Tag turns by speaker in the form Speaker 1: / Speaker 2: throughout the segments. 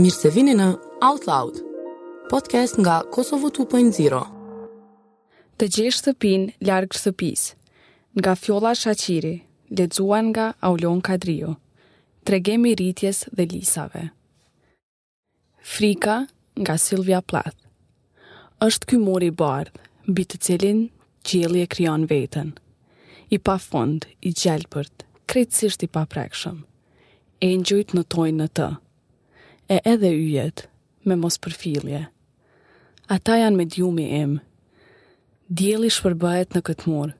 Speaker 1: Mirë se vini në Out Loud, podcast nga Kosovo 2.0.
Speaker 2: Të gjesh shtëpinë larg shtëpisë. Nga Fjolla Shaqiri, lexuar nga Aulon Kadriu. Tregim i rritjes dhe lisave. Frika nga Sylvia Plath. Është ky mur i bardhë, mbi të cilin qielli e krijon veten. I pafund, i gjelbërt, krejtësisht i paprekshëm. Engjujt notojnë në të. E edhe yjet, me mospërfillje. Ata janë mediumi im. Dielli shpërbëhet në këtë mur.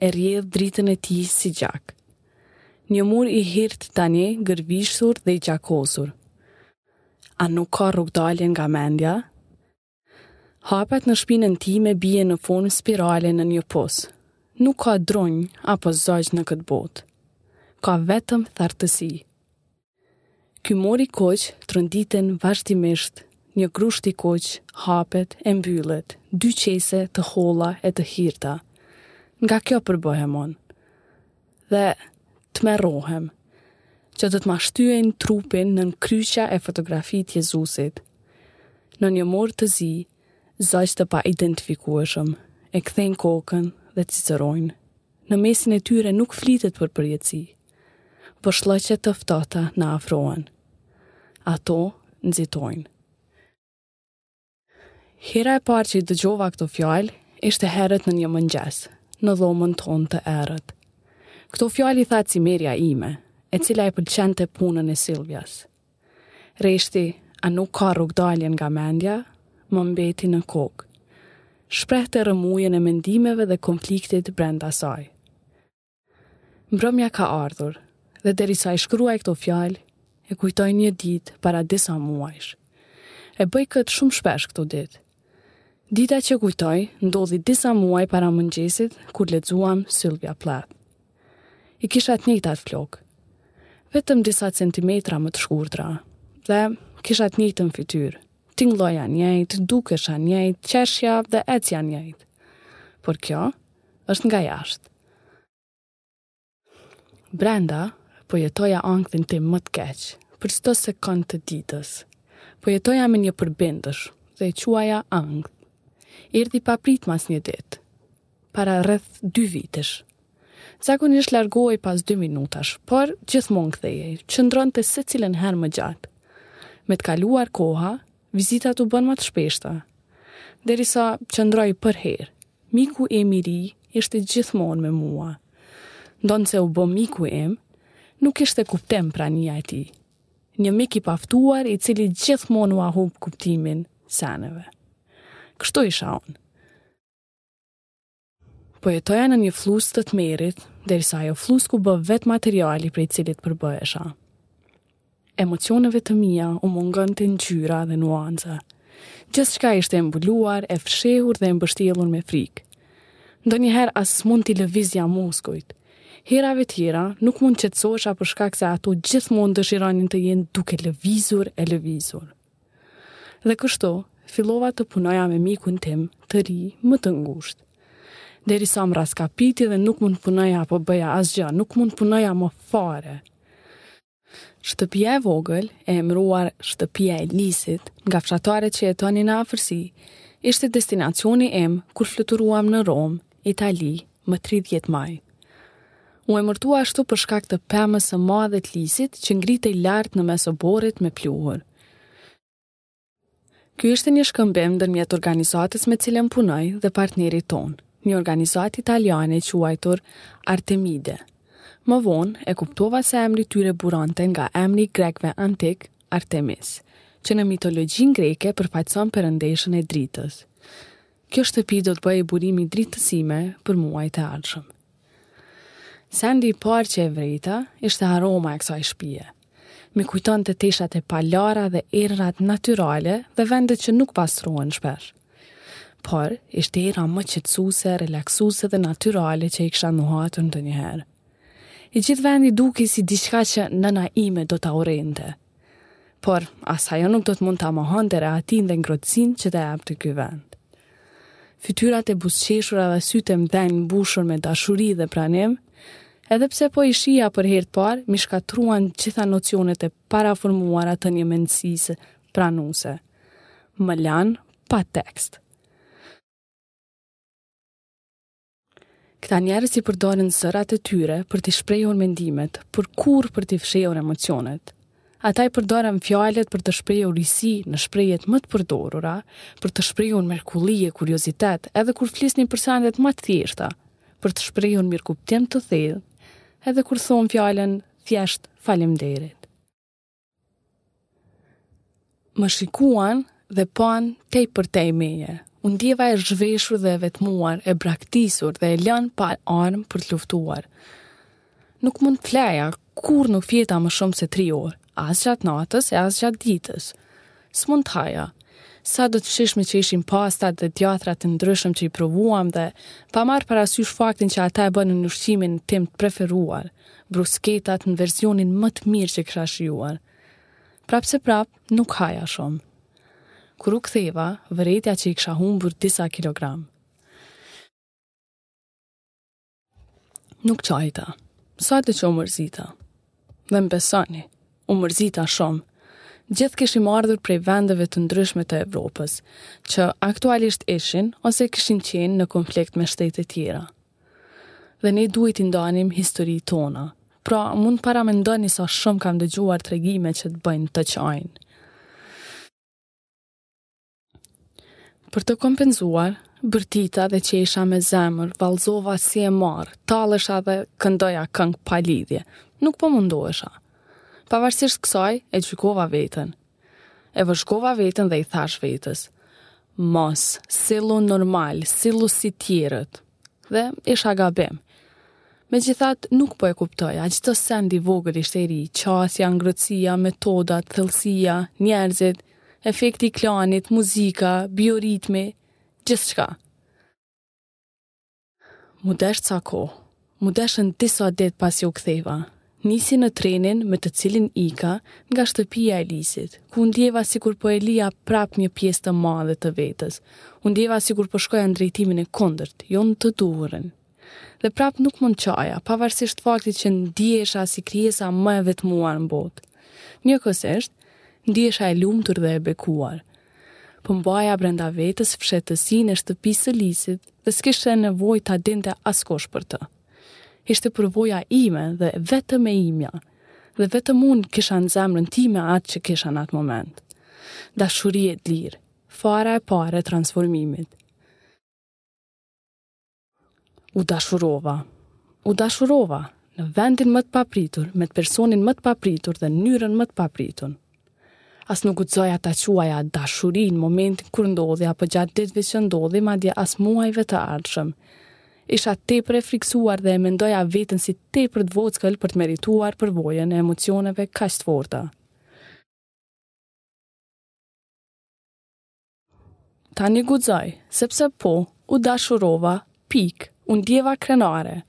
Speaker 2: E rrjedh dritën e tij si gjak. Një mur i hirtë tani, gërvishur dhe i gjakosur. A nuk ka rrugëdalje nga mendja? Hapat në shpinën time bien në formë spirale në një pus. Nuk ka drunj apo zogj në këtë botë. Ka vetëm thartësi. Ky mur i kuq tronditet vazhdimisht, një grusht i kuq hapet e mbyllet, dy qese të holla e të hirta. Nga kjo përbëhem unë. Dhe tmerrohem që do të ma shtyejnë trupin nën kryqja e fotografi të Jezusit. Në një mur të zi, zogj të paidentifikueshëm, e kthejnë kokën dhe cicërojnë. Në mesin e tyre nuk flitet për përjetësi. Vëshlloqe të ftohta na afrohen. Ato nxitojnë. Hera e parë që i dëgjova këto fjalë ishte herët në një mëngjes, në dhomën tonë të errët. Këto fjalë i tha cimerja ime, e cila e pëlqente punën e Sylvias. Rreshti, a nuk ka rrugëdalje nga mendja? Më mbeti në kokë. Shprehte rrëmujën e mendimeve dhe konfliktit brenda saj. Mbrëmja ka ardhur, dhe derisa i shkruaj këto fjalë, e kujtoj një ditë para disa muajsh. E bëj këtë shumë shpesh këto ditë. Dita që kujtoj ndodhi disa muaj para mëngjesit kur lexuam Sylvia Plath. I kisha të njëjtat flokë, vetëm disa centimetra më të shkurtra dhe kisha të njëjtën fytyrë. Tingloja njëjtë, dukesha njëjtë, qeshja dhe ecja njëjtë. Por kjo është nga jashtë. Brenda, po jetoja ankthin tim më të keq, për çdo sekond të ditës. Po jetoja me një përbindësh dhe e quaja ankth. Erdhi papritmas një ditë, para rreth dy vitesh. Zakonisht largohej pas dy minutash, por gjithmonë kthehej, qëndronte secilën herë më gjatë. Me të kaluar koha, vizitat u bënë më të shpeshta, derisa qëndroi përherë, Miku im i ri ishte gjithmonë me mua. Ndonëse u bë miku im, nuk kishte kuptim prania e tij. Një mik i paftuar i cili gjithmonë ua humb kuptimin sendeve. Kështu isha unë. Po jetoja në një flluskë të tmerrit, derisa ajo flluskë u bë vetë materiali prej cilit përbëhesha. Emocioneve të mia u mungonte ngjyra dhe nuanca. Gjithçka ishte e mbuluar, e fshehur dhe e mbështjellur me frikë. Ndonjëherë as mund t'i lëvizja muskujt. Herave tjera nuk mund qetësohesha për shkak se ato gjithmonë dëshironin të jenë duke lëvizur e lëvizur. Dhe kështu, fillova të punoja me mikun tim të ri më të ngushtë. Derisa më rraskapiti dhe nuk mund punoja apo bëja asgjë, nuk mund punoja më fare. Shtëpia e vogël, e emruar Shtëpia e Lisit, nga fshatarët që jetonin në afërsi, ishte destinacioni im kur fluturuam në Romë, Itali, më 30 maj. U emërtua ashtu për shkak të pemës së madhe të lisit që ngritej lart në mes të oborrit me pluhur. Ky ishte një shkëmbim ndërmjet organizatës me cilën punoj dhe partnerit tonë, një organizatë italiane e quajtur Artemide. Më vonë, e kuptova se emri i tyre buronte nga emri grek antik, Artemis, që në mitologjinë greke përfaqëson përëndeshën e dritës. Kjo shtëpi do të bëhej burimi i dritës sime për muajt e ardhshëm. Sendi i parë që e vrejta ishte aroma e kësaj shpije. M'i kujtonte teshat e palara dhe erërat natyrale dhe vendet që nuk pastrohen shpesh. Por, ishte era më qetsuse, relaksuse dhe natyrale që e kisha nuhatur ndonjëherë. I gjithë vendi dukej si diçka që nëna ime do ta urrente. Por, as ajo nuk do të mund ta mohonte rehatinë dhe ngrohtësinë që ta jepte ky vend. Fytyrat e buzëqeshura dhe sytë e mëdhenj mbushur me dashuri dhe pranim, edhe pse po i shihja për herë të parë, m'i shkatërruan gjitha nocionet e paraformuara të një mendësie pranuse. Më lanë pa tekst. Këta njerëz i përdorën zërat e tyre për t'i shprehur mendimet, por kurrë për t'i fshehur emocionet. Ata i përdorën fjalët për të shprehur risi në shprehjet më të përdorura, për të shprehur mrekulli e kuriozitet edhe kur flisnin për sendet më të thjeshta, për të shprehur mirëkuptim të thellë, edhe kur thonë fjalën e thjeshtë faleminderit. Më shikuan dhe panë tejpërtej meje. U ndjeva e zhveshur dhe e vetmuar, e braktisur dhe e lënë pa armë për të luftuar. Nuk mund të fleja, kurrë nuk fjeta më shumë se tri orë, as gjatë natës e as gjatë ditës. S'mund të haja. Sado të shijshme që ishin pastat dhe djathrat të ndryshëm që i provuam dhe pa marrë parasysh faktin që ata e bënë ushqimin tim të preferuar, brusketat në versionin më të mirë që kisha shijuar. Prapëseprapë, nuk haja shumë. Kur u ktheva, vërejta që i kisha humbur disa kilogram. Nuk qajta, por ama që u mërzita. Dhe më besoni, u mërzita shumë. Gjithë kishim ardhur prej vendeve të ndryshme të Evropës, që aktualisht ishin ose kishin qenë në konflikt me shtetet tjera. Dhe ne duhej t'i ndanim historitë tona. Pra, mund të paramendoni sa shumë kam dëgjuar tregime që të bëjnë të qash. Për të kompenzuar, bërtita dhe qesha me zemër, vallëzova si e marrë, tallesha dhe këndoja këngë pa lidhje. Nuk po mundohesha. Pavarësisht kësaj, e gjykova veten. E vëzhgova veten dhe i thashë vetes. Mos, sillu normal, sillu si tjerët. Dhe isha gabim. Megjithatë nuk po e kuptoja, çdo send i vogël ishte i ri, qasja, ngrohtësia, metodat, thellësia, njerëzit, efekti i klanit, muzika, bioritmi, gjithçka. M'u desh ca kohë, m'u deshën disa ditë pasi u ktheva, Nisi në trenin me të cilin ika nga shtëpia e Lisit, ku u ndjeva sikur po e lija prapë një pjesë të madhe të vetes. U ndjeva sikur po shkoja në drejtimin e kundërt, jo në të duhurin. Dhe prapë nuk mund të qaja, pavarësisht faktit që ndihesha si krijesa më e vetmuar në botë. Njëkohësisht, ndihesha e lumtur dhe e bekuar. Po mbaja brenda vetes fshehtësinë e shtëpisë së Lisit dhe s'kishte nevojë ta dinte askush për të. Ishte përvoja ime dhe vetëm e imja. Dhe vetëm unë kisha në zemrën time atë që kisha në atë moment. Dashuri e lirë, fara e parë e transformimit. U dashurova. U dashurova në vendin më të papritur, me personin më të papritur dhe në mënyrën më të papritur. As nuk guxoja ta quaja dashuri në momentin kur ndodhi apo gjatë ditëve që ndodhi, madje as muajve të ardhshëm. Isha tepër e frikësuar dhe e mendoja veten si tepër të vockël për të merituar përvojën e emocioneve kaq të forta. Tani guxoj, sepse po, u dashurova, pikë, u ndjeva krenare.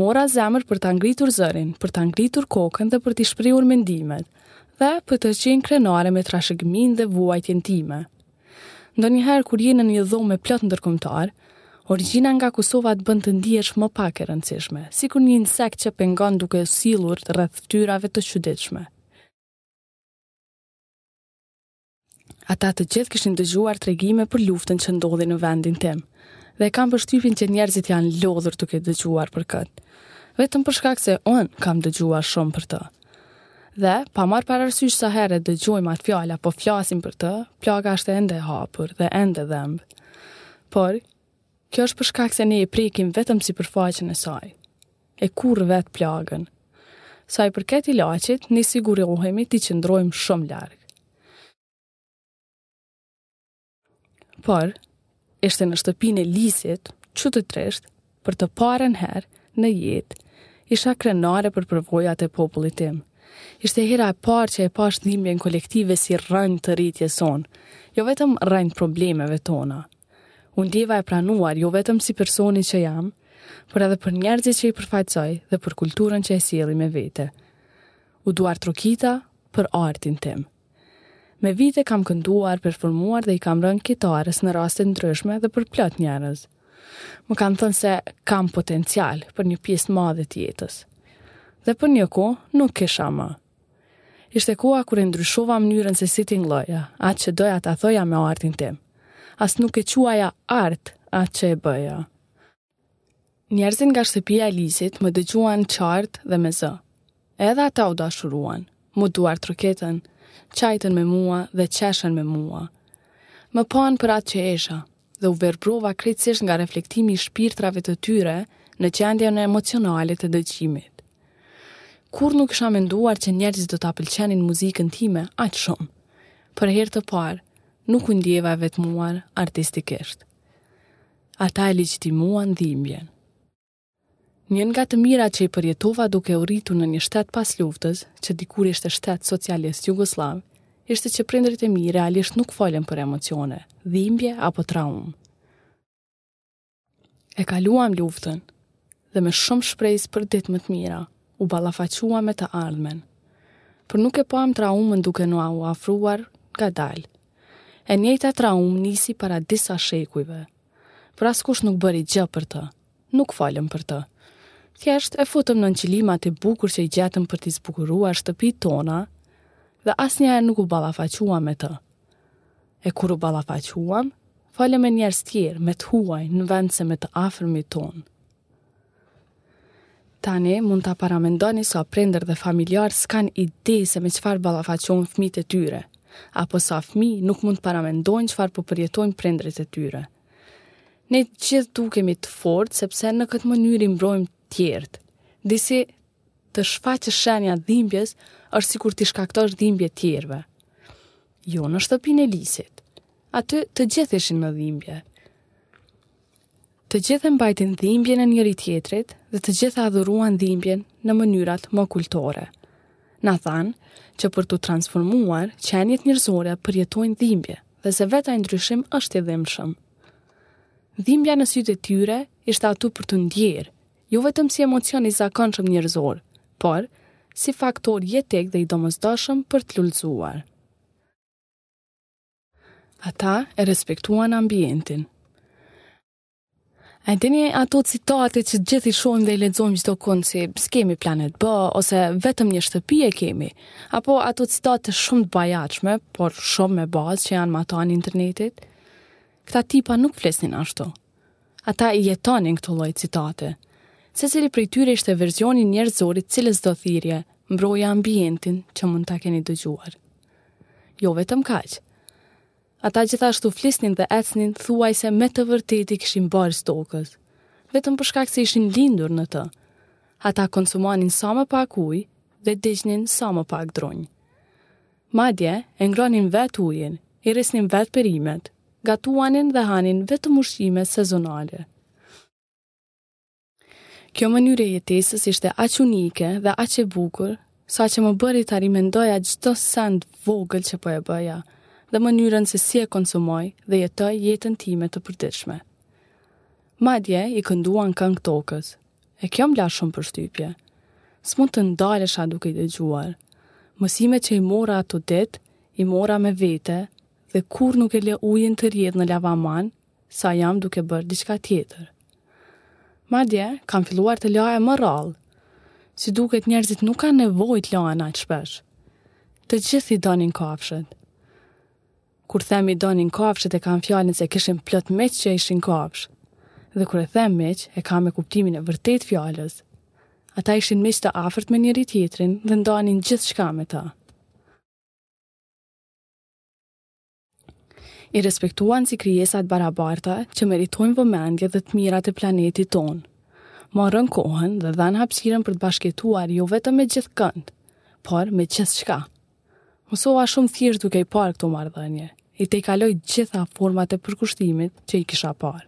Speaker 2: Mora zemër për ta ngritur zërin, për ta ngritur kokën dhe për t'i shprehur mendimet, dhe për të qenë krenare me trashëgiminë dhe vuajtjen time. Ndonjëherë kur je në një dhomë me plot ndërkombëtarë, origjina nga Kosova të bën të ndihesh më pak e rëndësishme, sikur një insekt që pengon duke u sillur rreth fytyrave të çuditshme. Ata të gjithë kishin dëgjuar tregime për luftën që ndodhi në vendin tim, dhe kam përshtypjen që njerëzit janë lodhur duke dëgjuar për këtë, vetëm për shkak se unë kam dëgjuar shumë për të. Dhe, pa marrë parasysh sa herë e dëgjojmë atë fjalë a, po flasim për të, plaga është ende e hapur dhe ende dhemb. Por, Kjo është për shkak se ne e prekim vetëm sipërfaqen e saj, e kurrë vetë plagën. Sa i përket ilaçit, ne sigurohemi t'i qëndrojmë shumë larg. Por, ishte në shtëpinë e Lisit, çuditërisht, për të parën herë në jetë, isha krenare për përvojat e popullit tim. Ishte hera e parë që e pashë dhimbjen kolektive si rrënjë të rritjes sonë, jo vetëm rrënjë e problemeve tona, U ndjeva e pranuar jo vetëm si personi që jam, por edhe për njerëzit që i përfaqësoj dhe për kulturën që e sjell me vete. U duartrokita për artin tim. Me vite kam kënduar, performuar dhe i kam rënë kitarës në raste të ndryshme dhe për plot njerëz. Më kanë thënë se kam potencial për një pjesë të madhe të jetës. Dhe për një kohë nuk kisha më. Ishte koha kur e ndryshova mënyrën se si tingëlloja, atë që doja ta thoja me artin tim. As nuk e quaja art atë që e bëja. Njerëzit nga shtëpia e Lisit më dëgjuan qartë dhe me zë. Edhe ata u dashuruan, më duartrokitën, qajtën me mua dhe qeshën me mua. Më panë për atë që isha, dhe u verbova krejtësisht nga reflektimi i shpirtrave të tyre në gjendjen emocionale të dëgjimit. Kurrë nuk kisha menduar që njerëzit do ta pëlqenin muzikën time aq shumë. Për herë të parë, nuk u ndjeva e vetmuar artistikisht. Ata e legjitimuan dhimbjen. Një nga të mirat që i përjetova duke u rritur në një shtet pas luftës, që dikur ishte shtet socialist jugosllav, ishte që prindërit e mi realisht nuk folën për emocione, dhimbje apo traumë. E kaluam luftën dhe me shumë shpresë për ditë më të mira, u ballafaquam me të ardhmen. Por nuk e pamë traumën duke na u afruar ngadalë. E njëjta traumë nisi para disa shekujve, por askush nuk bëri gjë për të. Nuk folëm për të. Thjesht e futëm nën qilimat e bukur që i gjetëm për t'i zbukuruar shtëpitë tona dhe asnjëherë nuk u ballafaquam me të. E kur u ballafaquam, folëm me njerëz të tjerë, me të huaj, në vend se me të afërmit tonë. Tani mund ta paramendoni sa prindër dhe familjarë s'kanë ide se me çfarë ballafaqohen fëmijët e tyre, apo sa fëmijë nuk mund të paramendojnë çfarë po përjetojnë prindërit e tyre. Ne të gjithë dukemi të fortë sepse në këtë mënyrë i mbrojmë të tjerët. Disi të shfaqësh shenja dhimbjes është sikur t'i shkaktosh dhimbje të tjerëve. Jo në shtëpinë e Lisit. Aty të gjithë ishin me dhimbje. Të gjithë e mbajtën dhimbjen e njëri-tjetrit dhe të gjithë e adhuruan dhimbjen në mënyrat më kultore. Na thanë që për t'u transformuar qenjet njerëzore përjetojnë dhimbje. dhe se vetë ai ndryshim është i dhimbshëm. Dhimbja në sytë e tyre ishte aty për t'u ndjerë, jo vetëm si emocion i zakonshëm njerëzor, por si faktor jetik dhe i domosdoshëm për të lulëzuar. Ata e respektuan ambientin. A dini ato citate që gjithë i shohim dhe i lexojmë çdokund si s'kemi planet B ose vetëm një shtëpi e kemi, apo ato citate shumë të bajatshme, por shumë me bazë që janë matanë internetit? Këta tipa nuk flisnin ashtu. Ata i jetonin këto lloj citate. Secili prej tyre ishte versioni njerëzor i cilësdo thirrje, mbroje ambientin që mund ta keni dëgjuar. Jo vetëm kaq. Ata gjithashtu flisnin dhe ecnin thuajse me të vërtetë i kishin borxh tokës, vetëm për shkak se ishin lindur në të. Ata konsumonin sa më pak ujë dhe digjnin sa më pak drunj. Madje, e ngronin vetë ujin, i rrisnin vetë perimet, gatuanin dhe hanin vetëm ushqime sezonale. Kjo mënyrë e jetesës ishte aq unike dhe aq e bukur, saqë më bëri ta rimendoja çdo send të vogël që po e bëja dhe mënyrën se si e konsumoj dhe jetoj jetën time të përditshme. Madje i kënduan këngë tokës. E kjo më la shumë përshtypje. S'mund të ndalesha duke i dëgjuar. Mësimet që i mora ato ditë, i mora me vete dhe kurrë nuk e lë ujin të rrjedhë në lavaman, sa jam duke bërë diçka tjetër. Madje, kam filluar të lahem më rrallë. Si duket njerëzit nuk kanë nevojë të lahen aq shpesh. Të gjithë i donin kafshët. Kur them i donin kafshët e kam fjalën se kishin plot miq që ishin kafshë. Dhe kur e them miq, e kam me kuptimin e vërtetë të fjalës. Ata ishin miq të afërt me njëri-tjetrin dhe ndanin gjithçka me ta. I respektuan si krijesa të barabarta që meritojnë vëmendje dhe të mirat e planetit tonë. Morën kohën dhe dhanë hapësirën për të bashkëjetuar jo vetëm me gjithkënd, por me gjithçka. Mësova shumë thjesht duke i parë këto marrëdhënie, i tejkaloi të gjitha format e përkushtimit që i kisha parë.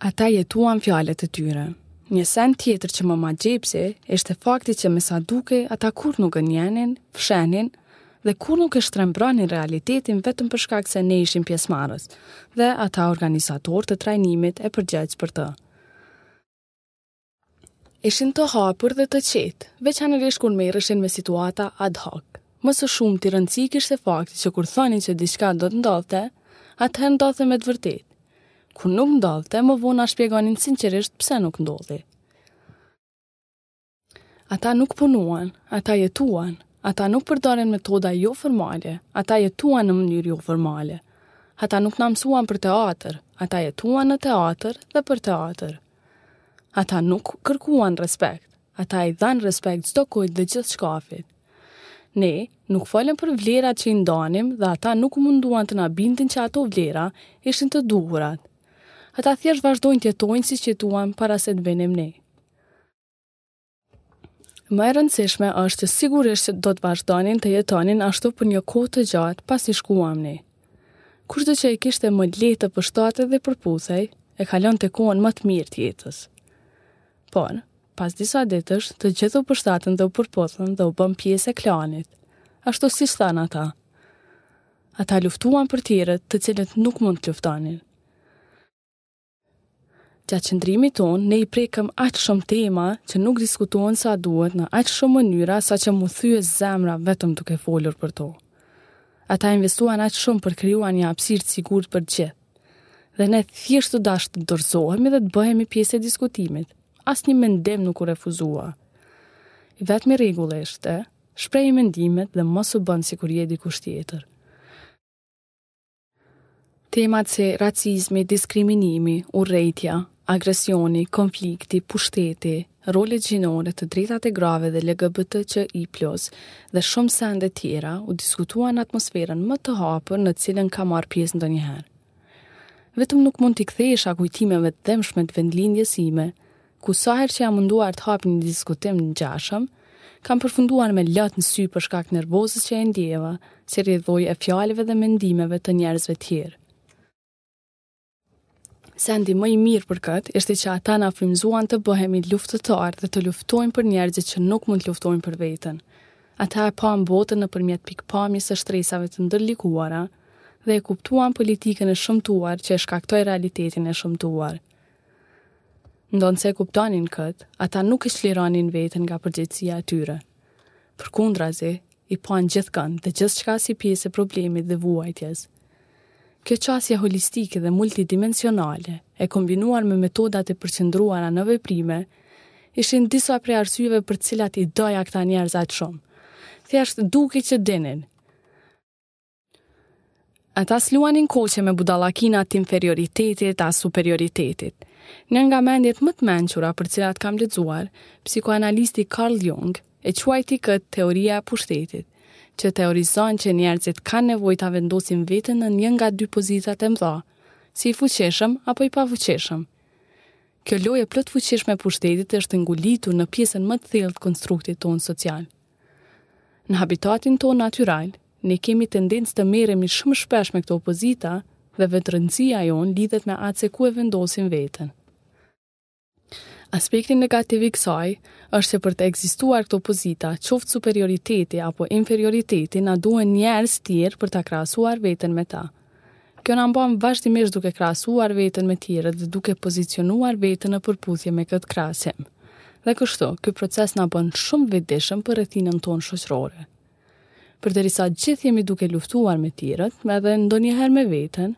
Speaker 2: Ata jetuan fjalët e tyre. Një send tjetër që më magjepsi, ishte fakti që me sa dukej, ata kurrë nuk gënjenin, fshehnin, dhe kurrë nuk e shtrembëronin realitetin vetëm për shkak se ne ishim pjesëmarrës, dhe ata organizatorë të trajnimit e përgjegjës për të. Ishin të hapur dhe të qetë, veçanërisht kur merreshin me situata ad hoc. Më së shumti rëndësi kishte fakti që kur thonin që diçka do të ndodhte, atëherë ndodhte me të vërtetë. Kur nuk ndodhte, më vonë na shpjegonin sinqerisht pse nuk ndodhi. Ata nuk punuan, ata jetuan, ata nuk përdorën metoda joformale, ata jetuan në mënyrë joformale. Ata nuk na mësuan për teatër, ata jetuan në teatër dhe për teatër. Ata nuk kërkuan respekt, ata i dhanë respekt çdokujt dhe gjithçkafit. Ne nuk folëm për vlerat që i ndanim dhe ata nuk u munduan të na bindin që ato vlera ishin të duhurat. Ata thjesht vazhdojnë të jetojnë siç jetuan para se të vinim ne. Më e rëndësishme është që sigurisht do të vazhdonin të jetonin ashtu për një kohë të gjatë pasi shkuam ne. Kushdo që e kishte më lehtë të përshtatej dhe përputhej, e kalonte kohën më të mirë të jetës. Por, pas disa ditësh, të gjithë u përshtatën dhe u përputhën dhe u bënë pjesë e klanit, ashtu siç thanë ata. Ata luftuan për tjerët, të cilët nuk mund të luftonin. Gjatë qëndrimit tonë, ne i prekëm aq shumë tema që nuk diskutohen sa duhet në aq shumë mënyra saqë m'u thye zemra vetëm duke folur për to. Ata investuan aq shumë për krijuar një hapësirë të sigurt për gjithë. Dhe ne thjesht u dasht të dorëzohemi dhe të bëhemi pjesë e diskutimit. Asnjë mendim nuk u refuzua. I vetmi rregull ishte, shprehi mendimet dhe mos u bën sikur je dikush tjetër. Temat si racizmi, diskriminimi, urrejtja, agresioni, konflikti, pushteti, rolet gjinore, të drejtat e grave dhe LGBTQI+, dhe shumë sende tjera u diskutuan në atmosferën më të hapur në cilën kam marrë pjesë ndonjëherë. Vetëm nuk mund t'i kthehesha kujtimeve të dhemshme të vendlindjes sime, ku sa herë që jam munduar të hap një diskutim të ngjashëm, kam përfunduar me lot në sy për shkak nervozës që e ndjeva, si rrjedhojë e fjalëve dhe mendimeve të njerëzve tjerë. Sendi më i mirë për këtë ishte që ata na frymëzuan të bëhemi luftëtarë dhe të luftojmë për njerëzit që nuk mund të luftojnë për veten. Ata e panë botën nëpërmjet pikëpamjes së shtresave të ndërlikuara dhe e kuptuan politikën e shëmtuar që e shkaktoi realitetin e shëmtuar. Ndonëse e kuptonin këtë, ata nuk e çlironin veten nga përgjegjësia e tyre. Përkundrazi, i panë gjithkënd dhe gjithçka si pjesë e problemit dhe vuajtjes. Kjo qasje holistike dhe multidimensionale, e kombinuar me metodat e përqendruara në veprime, ishin disa prej arsyeve për cilat i doja këta njerëz aq shumë. Thjesht dukej që dinin, Ata s'luanin koqe me budallakina të inferioritetit a superioritetit. Një nga mendjet më të mençura për cilat kam lexuar, psikoanalisti Carl Jung e quajti këtë teoria e pushtetit, që teorizon që njerëzit kanë nevojë ta vendosin veten në një nga dy pozitat e mëdha, si i fuqishëm apo i pafuqishëm. Kjo lojë e plotfuqishme e pushtetit është e ngulitur në pjesën më të thellë të konstruktit tonë social. Në habitatin tonë natyral, Ne kemi tendencë të merremi shumë shpesh me këto pozita dhe vetërëndësia jonë lidhet me atë se ku e vendosim veten. Aspekti negativ i kësaj është se për të ekzistuar këto pozita, qoftë superioriteti apo inferioriteti, na duhen njerëz tjerë për ta krahasuar veten me ta. Kjo na mban vazhdimisht duke krahasuar veten me tjerët dhe duke pozicionuar veten në përputhje me këtë krahasim. Dhe kështu, ky proces na bën shumë vetëdijshëm për rrethinën tonë shoqërore. Përderisa gjithë jemi duke luftuar me tjerët, edhe ndonjëherë me veten,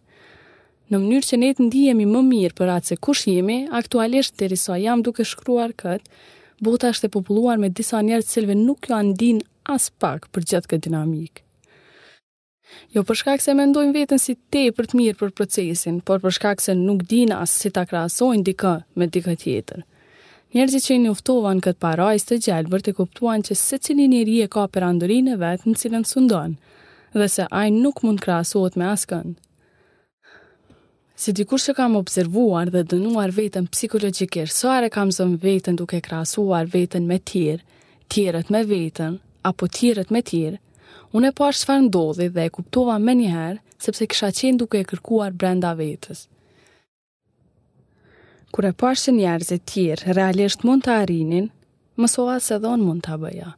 Speaker 2: në mënyrë që ne të ndihemi më mirë për atë se kush jemi, aktualisht derisa jam duke shkruar kët, bota është e populluar me disa njerëz të cilëve nuk jua ndin aspak për gjithë këtë dinamikë. Jo për shkak se e mendojnë veten si tepër të mirë për procesin, por për shkak se nuk dinë as si ta krahasojnë dikë me dikë tjetër. Njerëzit që i njoftova në këtë parajsë të gjelbërt e kuptuan që secili njeri e ka perandorinë e vet në cilën sundon dhe se ai nuk mund krahasohet me askënd. Si dikush që kam observuar dhe dënuar veten psikologjikisht, sa herë kam zënë veten duke krahasuar veten me tjerë, tjerët me veten, apo tjerët me tjerë, unë e pashë çfarë ndodhi dhe e kuptova menjëherë, sepse kisha qenë duke e kërkuar brenda vetes. Kur e pashë që njerëzit tjerë realisht mund ta arrinin, mësova se edhe unë mund ta bëja.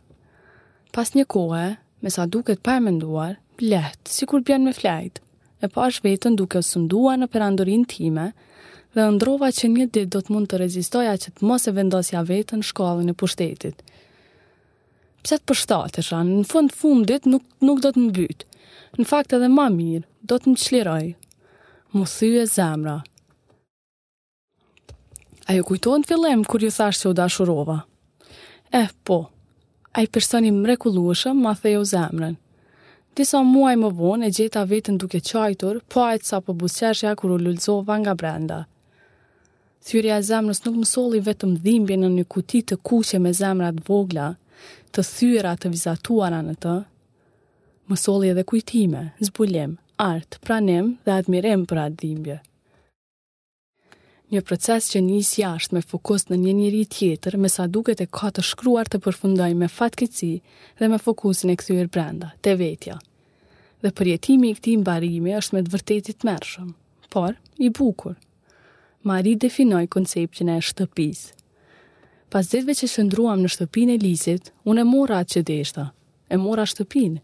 Speaker 2: Pas një kohe, me sa duket pa e menduar, lehtë, sikur bjen me flajt, e pashë veten duke sunduar në perandorinë time dhe ëndrrova që një ditë do të mund të rezistoja që të mos e vendosja veten n'shkallën e pushtetit. Pse të përshtatesha, në fund fundit nuk, nuk do të më mbytë. Në fakt edhe ma mirë, do të më çlirojë. M'u thye zemra. A ju kujtohet n'fillim kur ju thashë që u dashurova? Eh, po. Ai person i mrekullueshëm ma theu zemrën. Disa muaj më vonë e gjeta veten duke qajtur, po aq sa po buzëqeshja kur u lulëzova nga brenda. Thyrja e zemrës nuk më solli vetëm dhimbje në një kuti të kuqe me zemra të vogla, të thyera të vizatuara në të, më solli edhe kujtime, zbulim, art, pranim dhe admirim për atë dhimbje. Një proces që nis jashtë me fokus në një njeri tjetër, me sa duket e ka të shkruar të përfundojë me fatkeqësi dhe me fokusin e kthyer brenda, te vetja. Dhe përjetimi i këtij mbarimi është me të vërtetë i tmerrshëm, por i bukur. Ma ridefinoi konceptin e shtëpisë. Pas ditëve që qëndruam në shtëpinë e Lisit, unë e mora atë që deshta. E mora shtëpinë.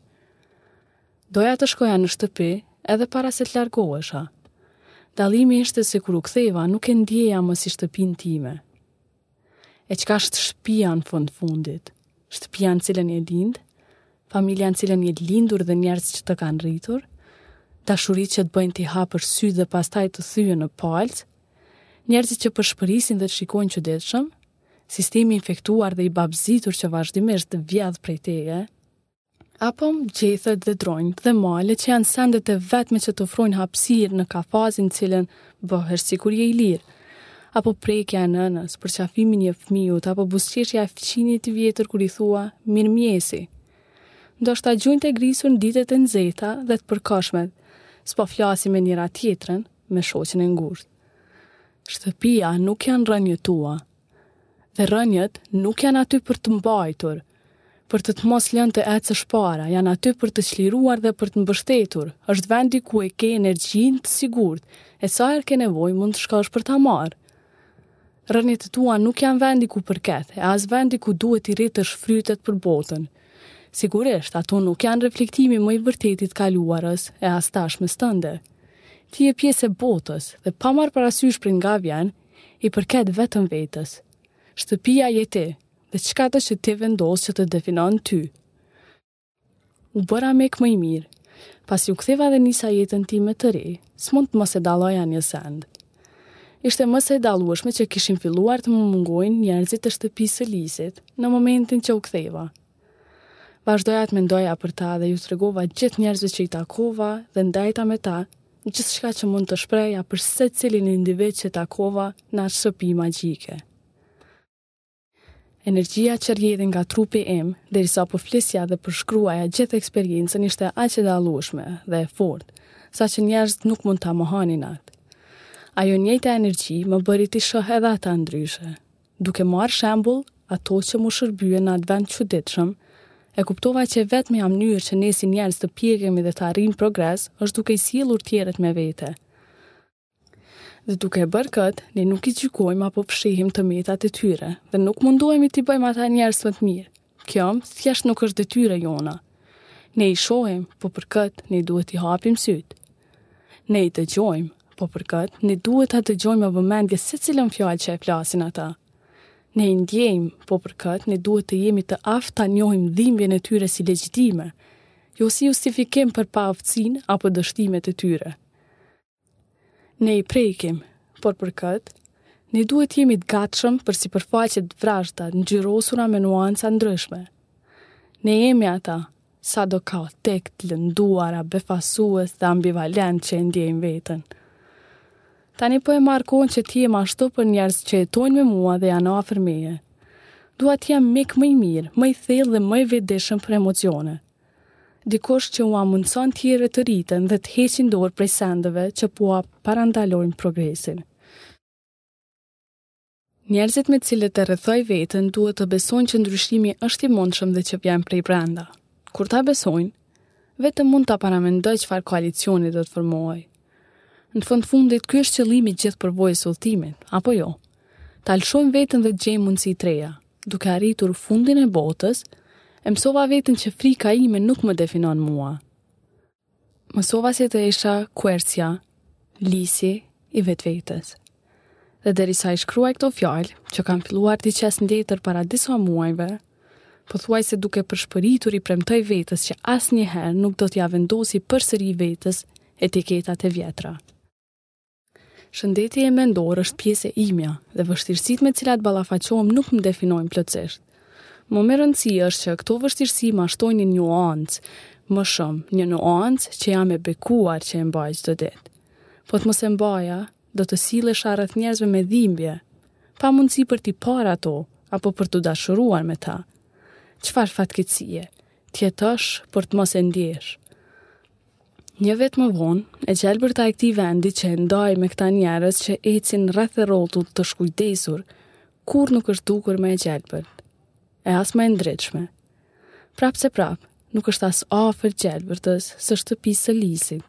Speaker 2: Doja të shkoja në shtëpi edhe para se të largohesha. Dallimi ishte se kur u ktheva, nuk e ndieja më si shtëpinë time. E çka është shtëpia në fund fundit? Shtëpia në cilën je lind, familja në cilën je lindur dhe njerëzit që të kanë rritur, dashuritë që të bëjnë t'i hapësh sytë dhe pastaj të thyejnë në palcë, njerëzit që pëshpërisin dhe të shikojnë çuditshëm, sistemi i infektuar dhe i babëzitur që vazhdimisht vjedh prej teje, Apo, gjethet dhe drunjtë dhe malet që janë sendet e vetme që të ofrojnë hapësirë në kafazin në cilin bëhesh sikur je i lirë. Apo prekja e nënës, përqafimi i një fëmijut, apo buzëqeshja e fqinjit të vjetër kur i thua mirëmjesi. Ndoshta gjunjtë e grisur në ditët e nxehta dhe të përkohshmet s'po flasim me njëra-tjetrën, me shoqen e ngushtë. Shtëpia nuk janë rrënjët e tua, Dhe rrënjët nuk janë aty për të mbajtur, për të të mos lënë të ecësh para, janë aty për të çliruar dhe për të mbështetur. Është vendi ku e ke energjinë të sigurt, e sa herë ke nevojë mund të shkosh për ta marrë. Rrënjët e tua nuk janë vendi ku përket, e as vendi ku duhet t'i rritësh frytet për botën. Sigurisht, ato nuk janë reflektimi më i vërtetë i të kaluarës e as tashmes tënde. Ti je pjesë e botës dhe pa marrë parasysh prej nga vjen, i përket vetëm vetes. Shtëpia je ti, dhe çka do që ti vendos që të definon ty. U bëra mik më i mirë, pasi u ktheva dhe nisa jetën time të re, s'mund të mos e dalloja një send. Ishte më se e dallueshme që kishin filluar të më mungojnë njerëzit e shtëpisë së Lisit në momentin që u ktheva. Vazhdoja të mendoja për ta dhe iu tregova gjithë njerëzve që i takova dhe ndava me ta gjithçka që mund të shprehja për secilin individ që takova në atë shtëpi magjike. Energjia që rridhte nga trupi im derisa po flisja dhe përshkruaja gjithë eksperiencën ishte aq e dallueshme dhe e fortë, saqë njerëzit nuk mund ta mohonin atë. Ajo e njëjta energji më bëri t'i shoh edhe ata ndryshe. Duke marrë shembull ato që m'u shërbyen në atë vend të çuditshëm, e kuptova që e vetmja mënyrë që ne si njerëz të pjekemi dhe të arrijmë progres është duke i sjellur tjerët me vete. Dhe duke e bërë këtë, ne nuk i gjykojmë apo fshihim të metat e tyre dhe nuk mundohemi t'i bëjmë ata njerëz më të mirë, Kjo thjesht nuk është detyra jona. Ne i shohim, po për këtë ne duhet t'i hapim sytë. Ne i dëgjojmë, po për këtë ne duhet ta dëgjojmë me vëmendje secilën fjalë që e flasin ata. Ne i ndjejmë, po për këtë ne duhet të jemi të aftë ta njohim dhimbjen e tyre si legjitime, jo si justifikim për paaftësinë apo dështimet e tyre. Ne i prekim, por për këtë, ne duhet të jemi të gatshëm për sipërfaqe të vrazhda, ngjyrosura me nuanca të ndryshme. Ne jemi ata, sado katek të lënduara, befasues dhe ambivalent që e ndjejmë veten. Tani po e marr kohën që të jem ashtu për njerëz që jetojnë me mua dhe janë afër meje. Dua të jem mik më i mirë, më i thellë dhe më i vetëdijshëm për emocione. Dikush që ua mundëson tjerëve të rriten dhe të heqin dorë prej sendeve që po ua parandalojnë progresin. Njerëzit me të cilët e rrethoj veten duhet të besojnë që ndryshimi është i mundshëm dhe që vjen prej brenda. Kur ta besojnë, vetëm mund ta paramendoj çfarë koalicioni do të formohej. Në fund fundit ky është qëllimi i gjithë përvojës së udhëtimit, apo jo? Ta lëshojmë veten dhe të gjejmë mundësi të reja. Duke arritur fundin e botës, e mësova veten që frika ime nuk më definon mua. Mësova si të isha kuercia, lisi i vetëvetes. Dhe derisa i shkruaj këto fjalë, që kam filluar t'i qes në letër para disa muajve, pothuajse duke pëshpëritur i premtoj vetes që asnjëherë nuk do t'ia vendosi përsëri vetes etiketat e vjetra. Shëndeti mendor është pjesë e imja dhe vështirësitë me të cilat ballafaqohem nuk më definojnë plotësisht. Më me rëndësi është që këto vështirësi ma shtojnë një nuancë më shumë, një nuancë që jam e bekuar që e mbaj çdo ditë. Po të mos e mbaja, do të sillesha rreth njerëzve me dhimbje, pa mundësi për t'i parë ato apo për t'u dashuruar me ta. Çfarë fatkeqësie të jetosh por të mos e ndjesh. Një vit më vonë, e gjelbërta e këtij vendi që e ndaj me këta njerëz që ecin rreth e rrotull të shkujdesur, kurrë nuk është dukur më e gjelbërt, e as më e ndritshme. Prapëseprapë, nuk është as afër gjelbërtës së shtëpisë së lisit.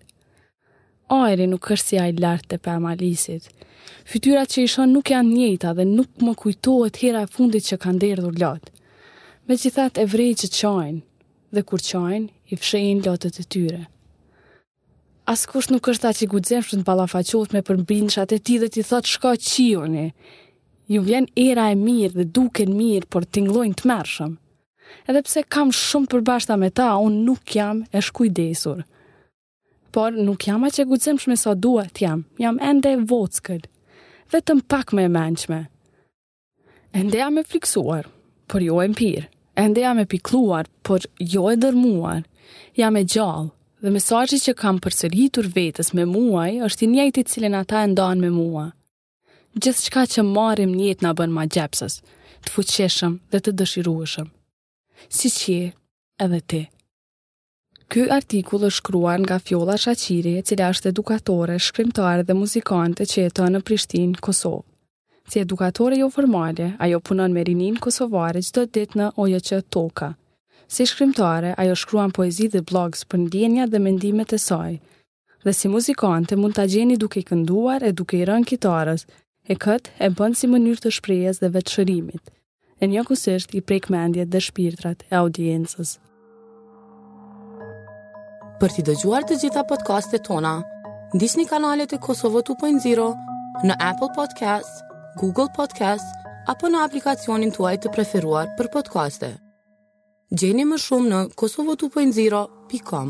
Speaker 2: Ajri nuk është si ai lart te pema e lisit. Fytyrat që i shoh nuk janë të njëjta dhe nuk më kujtohet hera e fundit që kanë derdhur lotë. Megjithatë e vërej që qajnë, dhe kur qajnë, i fshehin lotët e tyre. Askush nuk është aq i guximshëm të ballafaqohet me përbindëshat e tij dhe t'i thotë shkoqi. Oni. Ju vjen era e mirë dhe duken mirë, por tingëllojnë tmerrshëm. Edhe pse kam shumë të përbashkëta me ta, unë nuk jam e shkujdesur. Por nuk jam aq e guximshme sa duhet. Jam. Jam ende e vockël. Vetëm pak më e mençme. Ende jam e frikësuar, por jo e mpirë. Ende jam e pikëlluar, por jo e dërmuar. Jam e gjallë, dhe mesazhi që kam përsëritur vetes me muaj është i njëjti të cilin ata e ndanë me mua. Gjithçka që marrim ndjesi na bën magjepsës, të fuqishëm dhe të dëshirueshëm. Siç je edhe ti. Ky artikull është shkruar nga Fjolla Shaqiri, e cila është edukatore, shkrimtare dhe muzikante që jeton në Prishtinë, Kosovë. Si edukatore joformale, ajo punon me rininë kosovare çdo ditë në OJQ Toka. Si shkrimtare, ajo shkruan poezi dhe blogs për ndjenjat dhe mendimet e saj, dhe si muzikante mund ta gjeni duke kënduar e duke i rënë kitarës, e këtë e bën si mënyrë të shprehjes dhe vetëshërimit, e njëkohësisht i prek mendjet dhe shpirtrat e audiencës.
Speaker 1: Për t'i dëgjuar të gjitha podcastet tona, ndiqni kanalet e Kosovo 2.0 në Apple Podcast, Google Podcast apo në aplikacionin tuaj të preferuar për podcaste. Gjeni më shumë në kosovotwopointzero.com.